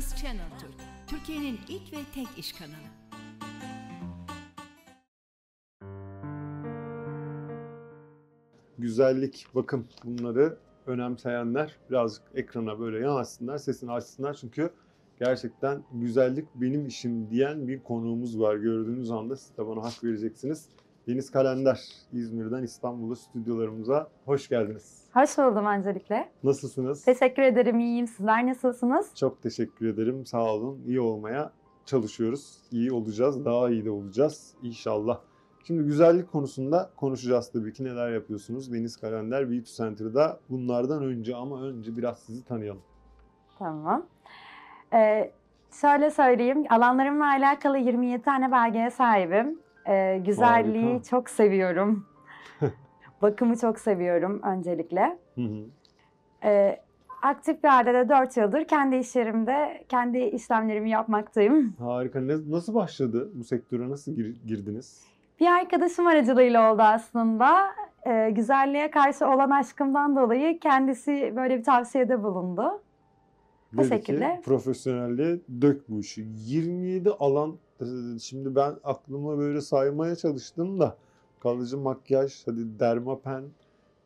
Finance Channel Türk, Türkiye'nin ilk ve tek iş kanalı. güzellik, bakım bunları önemseyenler birazcık ekrana böyle yanaşsınlar, sesini açsınlar. Çünkü gerçekten güzellik benim işim diyen bir konuğumuz var. Gördüğünüz anda siz de bana hak vereceksiniz. Deniz Kalender, İzmir'den İstanbul'a stüdyolarımıza hoş geldiniz. Hoş buldum öncelikle. Nasılsınız? Teşekkür ederim, iyiyim. Sizler nasılsınız? Çok teşekkür ederim. Sağ olun. İyi olmaya çalışıyoruz. İyi olacağız. Daha iyi de olacağız inşallah. Şimdi güzellik konusunda konuşacağız tabii ki. Neler yapıyorsunuz? Deniz Kalender Beauty Center'da. Bunlardan önce ama önce biraz sizi tanıyalım. Tamam. Ee, şöyle söyleyeyim, alanlarımla alakalı 27 tane belgeye sahibim. Ee, güzelliği Harika. çok seviyorum. Bakımı çok seviyorum öncelikle. Hı hı. Ee, aktif bir halde de 4 yıldır kendi iş yerimde kendi işlemlerimi yapmaktayım. Harika. Ne, nasıl başladı? Bu sektöre nasıl gir- girdiniz? Bir arkadaşım aracılığıyla oldu aslında. Ee, güzelliğe karşı olan aşkımdan dolayı kendisi böyle bir tavsiyede bulundu. Bu Dedi ki, şekilde. profesyonelliğe dök bu işi. 27 alan. Şimdi ben aklıma böyle saymaya çalıştım da kalıcı makyaj, hadi dermapen,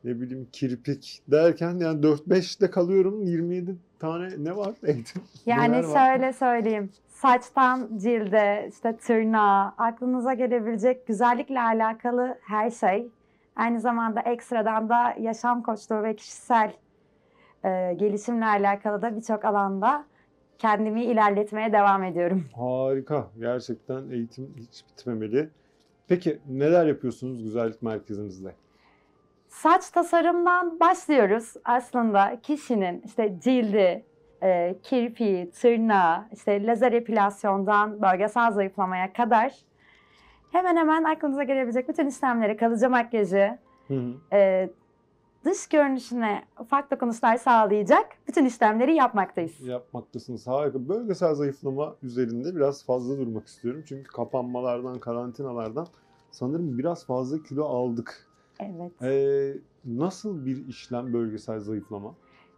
ne bileyim kirpik derken yani 4-5'te kalıyorum. 27 tane ne var? Eğitim. Yani var? şöyle söyleyeyim. Saçtan cilde, işte tırnağa, aklınıza gelebilecek güzellikle alakalı her şey. Aynı zamanda ekstradan da yaşam koçluğu ve kişisel e, gelişimle alakalı da birçok alanda kendimi ilerletmeye devam ediyorum. Harika. Gerçekten eğitim hiç bitmemeli. Peki neler yapıyorsunuz güzellik merkezinizde? Saç tasarımdan başlıyoruz aslında kişinin işte cildi, e, kirpiği, tırnağı, işte lazer epilasyondan bölgesel zayıflamaya kadar hemen hemen aklınıza gelebilecek bütün işlemleri, kalıcı makyajı, Hı hı. e, dış görünüşüne ufak dokunuşlar sağlayacak bütün işlemleri yapmaktayız. yapmaktasınız. Harika. Bölgesel zayıflama üzerinde biraz fazla durmak istiyorum. Çünkü kapanmalardan, karantinalardan sanırım biraz fazla kilo aldık. Evet. Ee, nasıl bir işlem bölgesel zayıflama?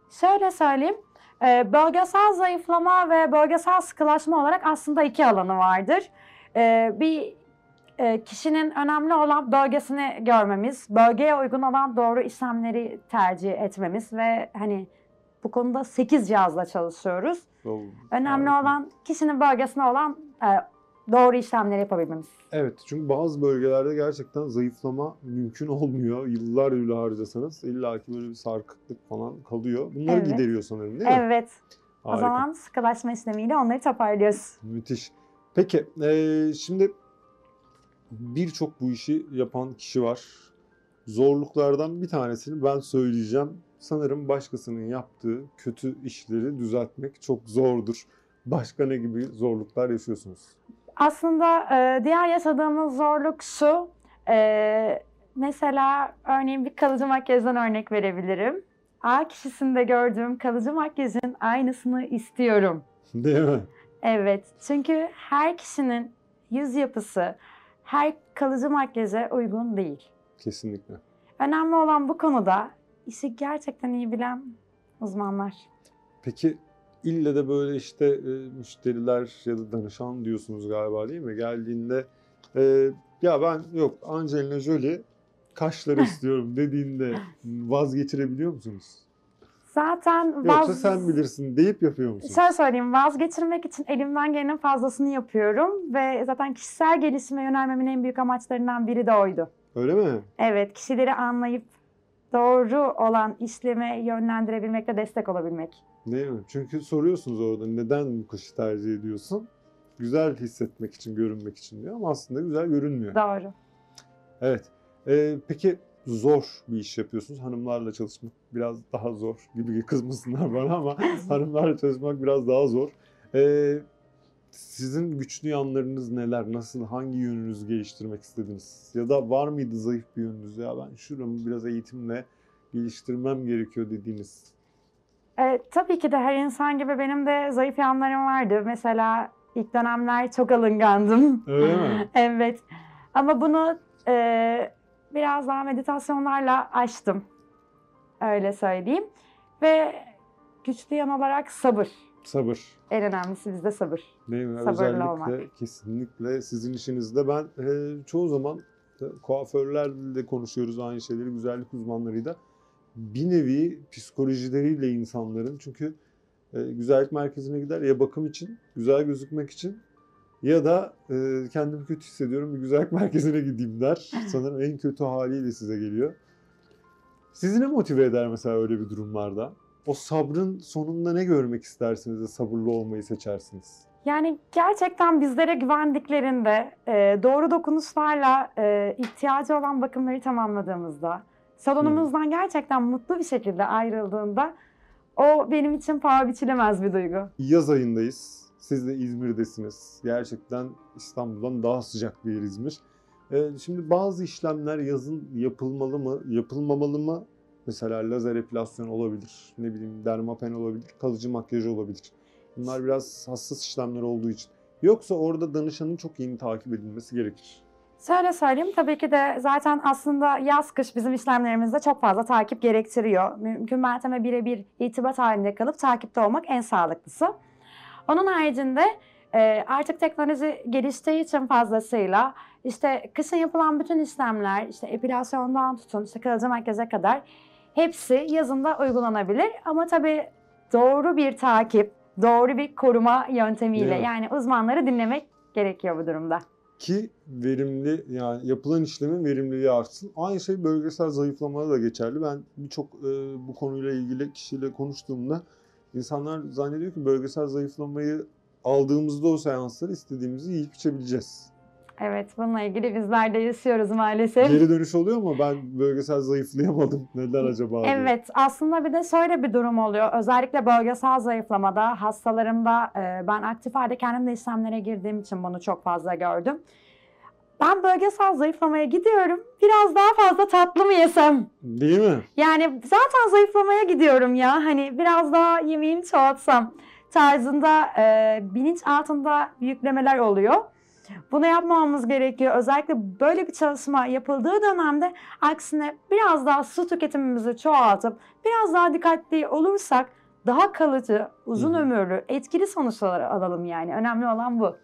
Şöyle söyleyeyim. e, Bölgesel zayıflama ve bölgesel sıkılaşma olarak aslında iki alanı vardır. E, Bir e, kişinin önemli olan bölgesini görmemiz, bölgeye uygun olan doğru işlemleri tercih etmemiz ve hani bu konuda 8 cihazla çalışıyoruz. O- Önemli harika. olan kişinin bölgesine olan e, doğru işlemleri yapabilmemiz. Evet çünkü bazı bölgelerde gerçekten zayıflama mümkün olmuyor. Yıllar yılı harcasanız illaki böyle bir sarkıklık falan kalıyor. Bunları Evet. gideriyor sanırım değil mi? Evet. O Harika. zaman sıkılaşma işlemiyle onları toparlıyoruz. Müthiş. Peki eee, şimdi birçok bu işi yapan kişi var. Zorluklardan bir tanesini ben söyleyeceğim. Sanırım başkasının yaptığı kötü işleri düzeltmek çok zordur. Başka ne gibi zorluklar yaşıyorsunuz? Aslında e, diğer yaşadığımız zorluk şu. e, mesela örneğin bir kalıcı makyajdan örnek verebilirim. A kişisinde gördüğüm kalıcı makyajın aynısını istiyorum. Değil mi? Evet. Çünkü her kişinin yüz yapısı her kalıcı makyaja uygun değil. Kesinlikle. Önemli olan bu konuda işi gerçekten iyi bilen uzmanlar. Peki ille de böyle işte e, müşteriler ya da danışan diyorsunuz galiba değil mi? Geldiğinde e, ya ben yok Angelina Jolie kaşları istiyorum dediğinde vazgeçirebiliyor musunuz? Zaten Yoksa vaz- sen bilirsin deyip yapıyor musun? Şöyle söyleyeyim, vazgeçirmek için elimden gelenin fazlasını yapıyorum ve zaten kişisel gelişime yönelmemin en büyük amaçlarından biri de oydu. Öyle mi? Evet, kişileri anlayıp doğru olan işleme yönlendirebilmek ve destek olabilmek. Değil mi? Çünkü soruyorsunuz orada neden bu kışı tercih ediyorsun? Güzel hissetmek için, görünmek için diyor ama aslında güzel görünmüyor. Doğru. Evet. Ee, peki zor bir iş yapıyorsunuz. Hanımlarla çalışmak biraz daha zor gibi kızmasınlar bana ama hanımlarla çalışmak biraz daha zor. Ee, sizin güçlü yanlarınız neler? Nasıl, hangi yönünüzü geliştirmek istediniz? Ya da var mıydı zayıf bir yönünüz? Ya ben şuramı biraz eğitimle geliştirmem gerekiyor dediğiniz. Ee, tabii ki de her insan gibi benim de zayıf yanlarım vardı. Mesela ilk dönemler çok alıngandım. Öyle mi? evet. Ama bunu e, biraz daha meditasyonlarla aştım. Öyle söyleyeyim. Ve güçlü yan olarak sabır. Sabır. En önemlisi bizde sabır. Değil mi? Sabırlı Özellikle olmak. kesinlikle sizin işinizde ben e, çoğu zaman kuaförlerle konuşuyoruz aynı şeyleri güzellik uzmanlarıyla. Bir nevi psikolojileriyle insanların çünkü e, güzellik merkezine gider ya bakım için, güzel gözükmek için ya da e, kendimi kötü hissediyorum bir güzellik merkezine gideyim der. Sanırım en kötü haliyle size geliyor. Sizi ne motive eder mesela öyle bir durumlarda? O sabrın sonunda ne görmek istersiniz de sabırlı olmayı seçersiniz? Yani gerçekten bizlere güvendiklerinde e, doğru dokunuşlarla e, ihtiyacı olan bakımları tamamladığımızda, salonumuzdan gerçekten mutlu bir şekilde ayrıldığında o benim için paha biçilemez bir duygu. Yaz ayındayız. Siz de İzmir'desiniz. Gerçekten İstanbul'dan daha sıcak bir yer İzmir. Ee, şimdi bazı işlemler yazın yapılmalı mı, yapılmamalı mı? Mesela lazer epilasyon olabilir, ne bileyim dermapen olabilir, kalıcı makyaj olabilir. Bunlar biraz hassas işlemler olduğu için. Yoksa orada danışanın çok iyi takip edilmesi gerekir. Şöyle söyleyeyim tabii ki de zaten aslında yaz kış bizim işlemlerimizde çok fazla takip gerektiriyor. Mümkün mertebe birebir irtibat halinde kalıp takipte olmak en sağlıklısı. Onun haricinde e, artık teknoloji geliştiği için fazlasıyla işte kışın yapılan bütün işlemler işte epilasyondan tutun işte kalıcı makyaja kadar hepsi yazında uygulanabilir. Ama tabii doğru bir takip, doğru bir koruma yöntemiyle Evet. yani uzmanları dinlemek gerekiyor bu durumda. Ki verimli yani yapılan işlemin verimliliği artsın. Aynı şey bölgesel zayıflamada da geçerli. Ben birçok e, bu konuyla ilgili kişiyle konuştuğumda insanlar zannediyor ki bölgesel zayıflamayı aldığımızda o seansları istediğimizi yiyip içebileceğiz. Evet, bununla ilgili bizler de yaşıyoruz maalesef. Geri dönüş oluyor ama ben bölgesel zayıflayamadım. Neden acaba? diye. Evet, aslında bir de şöyle bir durum oluyor. Özellikle bölgesel zayıflamada hastalarımda ben aktif halde kendim de işlemlere girdiğim için bunu çok fazla gördüm. Ben bölgesel zayıflamaya gidiyorum. Biraz daha fazla tatlı mı yesem? Değil mi? Yani zaten zayıflamaya gidiyorum ya. Hani biraz daha yemeğimi çoğaltsam tarzında e, bilinç altında yüklemeler oluyor. Bunu yapmamamız gerekiyor. Özellikle böyle bir çalışma yapıldığı dönemde aksine biraz daha su tüketimimizi çoğaltıp biraz daha dikkatli olursak daha kalıcı, uzun ömürlü, etkili sonuçlar alalım yani. Önemli olan bu.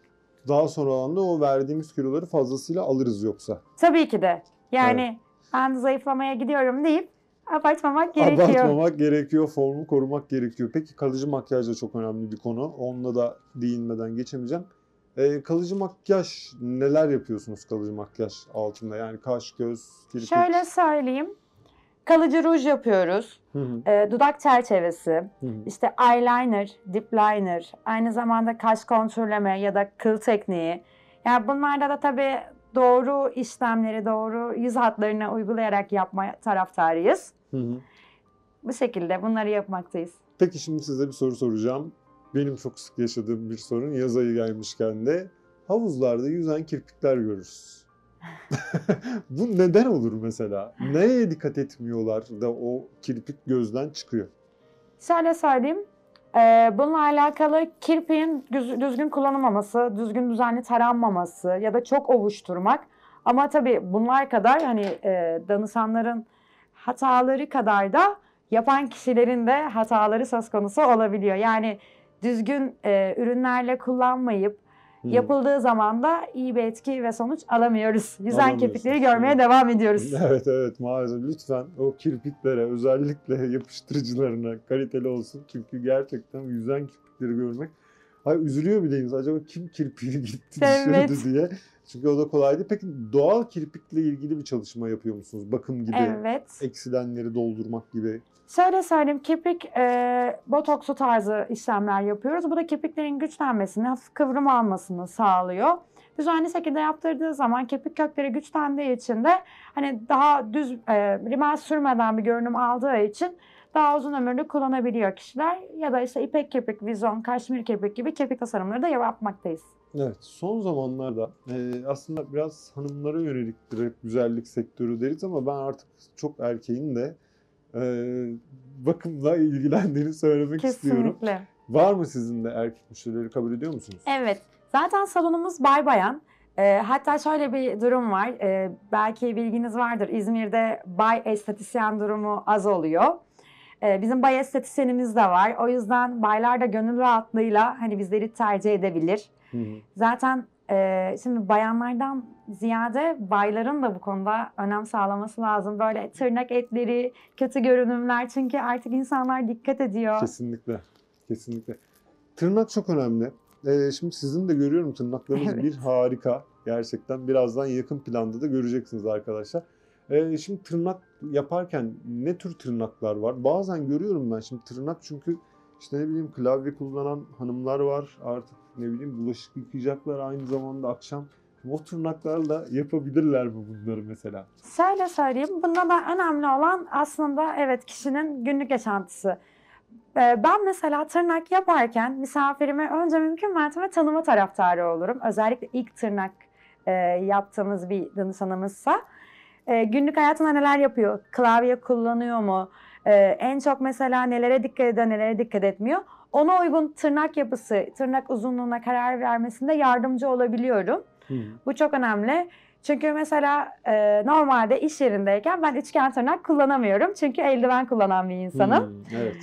Daha sonra anda o verdiğimiz kiloları fazlasıyla alırız yoksa. Tabii ki de. Yani ben zayıflamaya gidiyorum deyip abartmamak gerekiyor. Abartmamak gerekiyor, formu korumak gerekiyor. Peki kalıcı makyaj da çok önemli bir konu. Onunla da değinmeden geçemeyeceğim. Ee, kalıcı makyaj neler yapıyorsunuz kalıcı makyaj altında? Yani kaş, göz, kirpik. Şöyle söyleyeyim. Kalıcı ruj yapıyoruz. Hı hı, e, dudak çerçevesi, hı hı. işte eyeliner, dip liner, aynı zamanda kaş kontürleme ya da kıl tekniği. Yani bunlarda da tabii doğru işlemleri, doğru yüz hatlarına uygulayarak yapma taraftarıyız. Hı hı. Bu şekilde bunları yapmaktayız. Peki şimdi size bir soru soracağım. Benim çok sık yaşadığım bir sorun yaz ayı gelmişken de havuzlarda yüzen kirpikler görürüz. Bu neden olur mesela? Nereye dikkat etmiyorlar da o kirpik gözden çıkıyor? Şöyle söyleyeyim. e, bununla alakalı kirpiğin düz- düzgün kullanılmaması, düzgün düzenli taranmaması ya da çok ovuşturmak. Ama tabii bunlar kadar hani e, danışanların hataları kadar da yapan kişilerin de hataları söz konusu olabiliyor. Yani düzgün e, ürünlerle kullanmayıp Yapıldığı zaman da iyi bir etki ve sonuç alamıyoruz. Yüzen kirpikleri görmeye devam ediyoruz. Evet evet maalesef lütfen o kirpiklere özellikle yapıştırıcılarına kaliteli olsun. Çünkü gerçekten yüzen kirpikleri görmek Ay üzülüyor bile insan acaba kim kirpiği gitti Evet. düşürdü diye. Çünkü o da kolay değil. Peki doğal kirpikle ilgili bir çalışma yapıyor musunuz? Bakım gibi, Evet. eksilenleri doldurmak gibi. Şöyle söyleyeyim, kirpik e, botoksu tarzı işlemler yapıyoruz. Bu da kirpiklerin güçlenmesini, hafif kıvrım almasını sağlıyor. Düzenli şekilde yaptırdığı zaman kirpik kökleri güçlendiği için de hani daha düz e, rimel sürmeden bir görünüm aldığı için daha uzun ömürlü kullanabiliyor kişiler. Ya da işte ipek kirpik, vizon, kaşmir kirpik gibi kirpik tasarımları da yapmaktayız. Evet, son zamanlarda e, aslında biraz hanımlara yöneliktir hep güzellik sektörü deriz ama ben artık çok erkeğin de bakımla ilgilendiğini söylemek istiyorum. Kesinlikle. Var mı sizin de erkek müşterileri kabul ediyor musunuz? Evet. Zaten salonumuz bay bayan. Ee, hatta şöyle bir durum var. Ee, belki bilginiz vardır. İzmir'de bay estetisyen durumu az oluyor. E, bizim bay estetisyenimiz de var. O yüzden baylar da gönül rahatlığıyla hani bizleri tercih edebilir. Hı hı. Zaten e, şimdi bayanlardan ziyade bayların da bu konuda önem sağlaması lazım. Böyle tırnak etleri, kötü görünümler çünkü artık insanlar dikkat ediyor. Kesinlikle. Kesinlikle. Tırnak çok önemli. Ee, şimdi sizin de görüyorum tırnaklarınız Evet. bir harika. Gerçekten birazdan yakın planda da göreceksiniz arkadaşlar. Ee, şimdi tırnak yaparken ne tür tırnaklar var? Bazen görüyorum ben şimdi tırnak çünkü işte ne bileyim klavye kullanan hanımlar var. Artık ne bileyim bulaşık yıkayacaklar aynı zamanda akşam. O tırnaklarla yapabilirler mi bunları mesela? Şöyle söyleyeyim, bunda da önemli olan aslında evet kişinin günlük yaşantısı. Ee, Ben mesela tırnak yaparken misafirime önce mümkün mertebe tanıma taraftarı olurum. Özellikle ilk tırnak e, yaptığımız bir danışanımızsa. E, günlük hayatında neler yapıyor? Klavye kullanıyor mu? E, en çok mesela nelere dikkat ediyor, nelere dikkat etmiyor? Ona uygun tırnak yapısı, tırnak uzunluğuna karar vermesinde yardımcı olabiliyorum. Hı hı. Bu çok önemli. Çünkü mesela e, normalde iş yerindeyken ben üçgen tırnak kullanamıyorum. Çünkü eldiven kullanan bir insanım. Hmm, evet.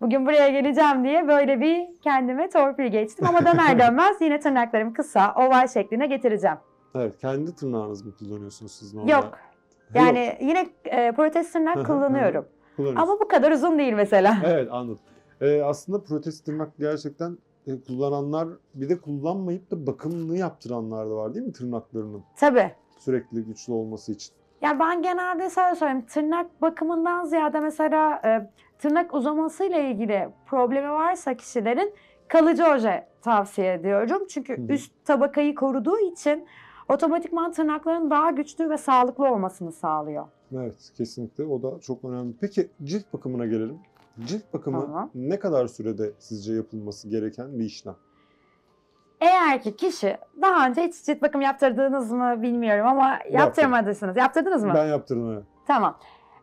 Bugün buraya geleceğim diye böyle bir kendime torpil geçtim. Ama döner dönmez yine tırnaklarım kısa, oval şekline getireceğim. Evet. Kendi tırnağınızı mı kullanıyorsunuz siz normalde? Yok. Yani yine e, protez Hı tırnak hı, kullanıyorum. Ama bu kadar uzun değil mesela. Evet anladım. Ee, aslında protez tırnak gerçekten e, kullananlar bir de kullanmayıp da bakımını yaptıranlar da var değil mi tırnaklarının Tabii. sürekli güçlü olması için? Ya ben genelde şöyle söyleyeyim. Tırnak bakımından ziyade mesela e, tırnak uzamasıyla ilgili problemi varsa kişilerin kalıcı oje tavsiye ediyorum. Çünkü Hı üst tabakayı koruduğu için otomatikman tırnakların daha güçlü ve sağlıklı olmasını sağlıyor. Evet kesinlikle o da çok önemli. Peki cilt bakımına gelelim. Cilt bakımı Tamam. ne kadar sürede sizce yapılması gereken bir işlem? Eğer ki kişi daha önce hiç cilt bakım yaptırdınız mı bilmiyorum ama yaptırmadıysanız. Yaptırdınız mı? Ben yaptırdım evet. Tamam.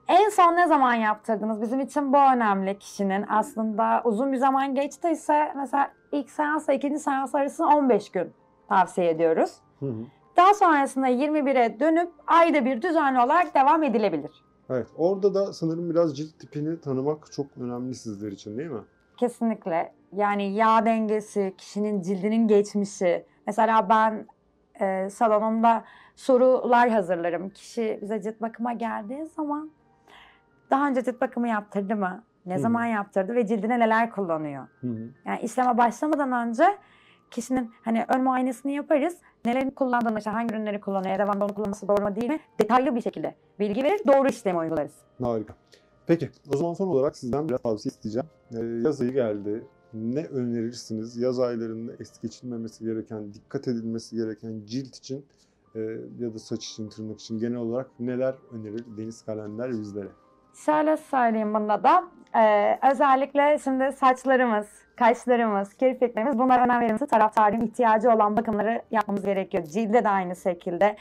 En son ne zaman yaptırdınız? Bizim için bu önemli kişinin. Aslında uzun bir zaman geçtiyse mesela ilk seansla ikinci seans arasında 15 gün tavsiye ediyoruz. Hı hı. Daha sonrasında 21'e dönüp ayda bir düzenli olarak devam edilebilir. Evet orada da sanırım biraz cilt tipini tanımak çok önemli sizler için değil mi? Kesinlikle. Yani yağ dengesi, kişinin cildinin geçmişi. Mesela ben e, salonumda sorular hazırlarım. Kişi bize cilt bakıma geldiği zaman daha önce cilt bakımı yaptırdı mı? Ne Hı hı. zaman yaptırdı ve cildine neler kullanıyor? Hı hı. Yani işleme başlamadan önce kişinin hani ön muayenesini yaparız. Nelerini kullandığını, işte hangi ürünleri kullanıyor, devamlı onu kullanması doğru mu değil mi? Detaylı bir şekilde bilgi verir, doğru işlemi uygularız. Harika. Peki o zaman son olarak sizden biraz tavsiye isteyeceğim. Ee, yaz ayı geldi. Ne önerirsiniz? Yaz aylarında es geçilmemesi gereken, dikkat edilmesi gereken cilt için e, ya da saç için, tırnak için genel olarak neler önerir Deniz Kalender bizlere? Şöyle söyleyeyim bunda da. Ee, özellikle şimdi saçlarımız, kaşlarımız, kirpiklerimiz bunlara önem verilmesi taraftarın ihtiyacı olan bakımları yapmamız gerekiyor. Cilde de aynı şekilde.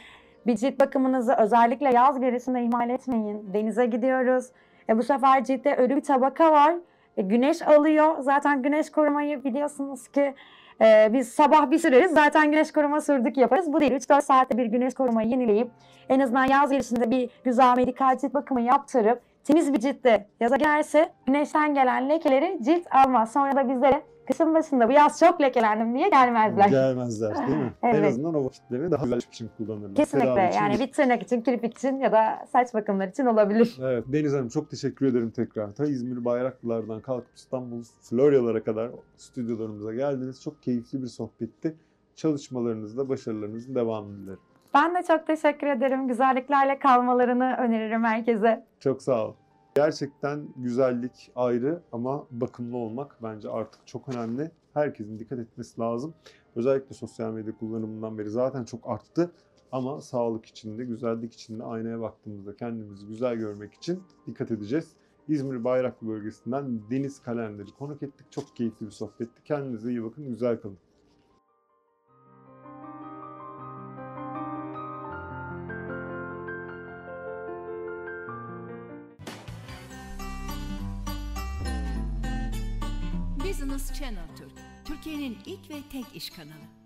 Bir cilt bakımınızı özellikle yaz gerisinde ihmal etmeyin. Denize gidiyoruz. E, bu sefer ciltte ölü bir tabaka var. E, güneş alıyor. Zaten güneş korumayı biliyorsunuz ki e, biz sabah bir süreriz. Zaten güneş koruma sürdük yaparız. Bu değil. 3-4 saatte bir güneş korumayı yenileyip en azından yaz gelişinde bir güzel medikal cilt bakımı yaptırıp temiz bir ciltte yaza gelirse güneşten gelen lekeleri cilt almaz. Sonra da bizlere kışın başında bu yaz çok lekelendim diye gelmezler. Gelmezler değil mi? En Evet. azından o vakitlerini daha güzel için kullanırlar. Kesinlikle Tedavi için yani bir tırnak için, kirpik için ya da saç bakımları için olabilir. Evet Deniz Hanım çok teşekkür ederim tekrar. Ta İzmir Bayraklılar'dan kalkıp İstanbul Floryalara kadar stüdyolarımıza geldiniz. Çok keyifli bir sohbetti. Çalışmalarınızda başarılarınızın devamını dilerim. Ben de çok teşekkür ederim. Güzelliklerle kalmalarını öneririm herkese. Çok sağ ol. Gerçekten güzellik ayrı ama bakımlı olmak bence artık çok önemli. Herkesin dikkat etmesi lazım. Özellikle sosyal medya kullanımından beri zaten çok arttı. Ama sağlık için de, güzellik için de aynaya baktığımızda kendimizi güzel görmek için dikkat edeceğiz. İzmir Bayraklı bölgesinden Deniz Kalender'i konuk ettik. Çok keyifli bir sohbetti. Kendinize iyi bakın, güzel kalın. Türkiye'nin ilk ve tek iş kanalı.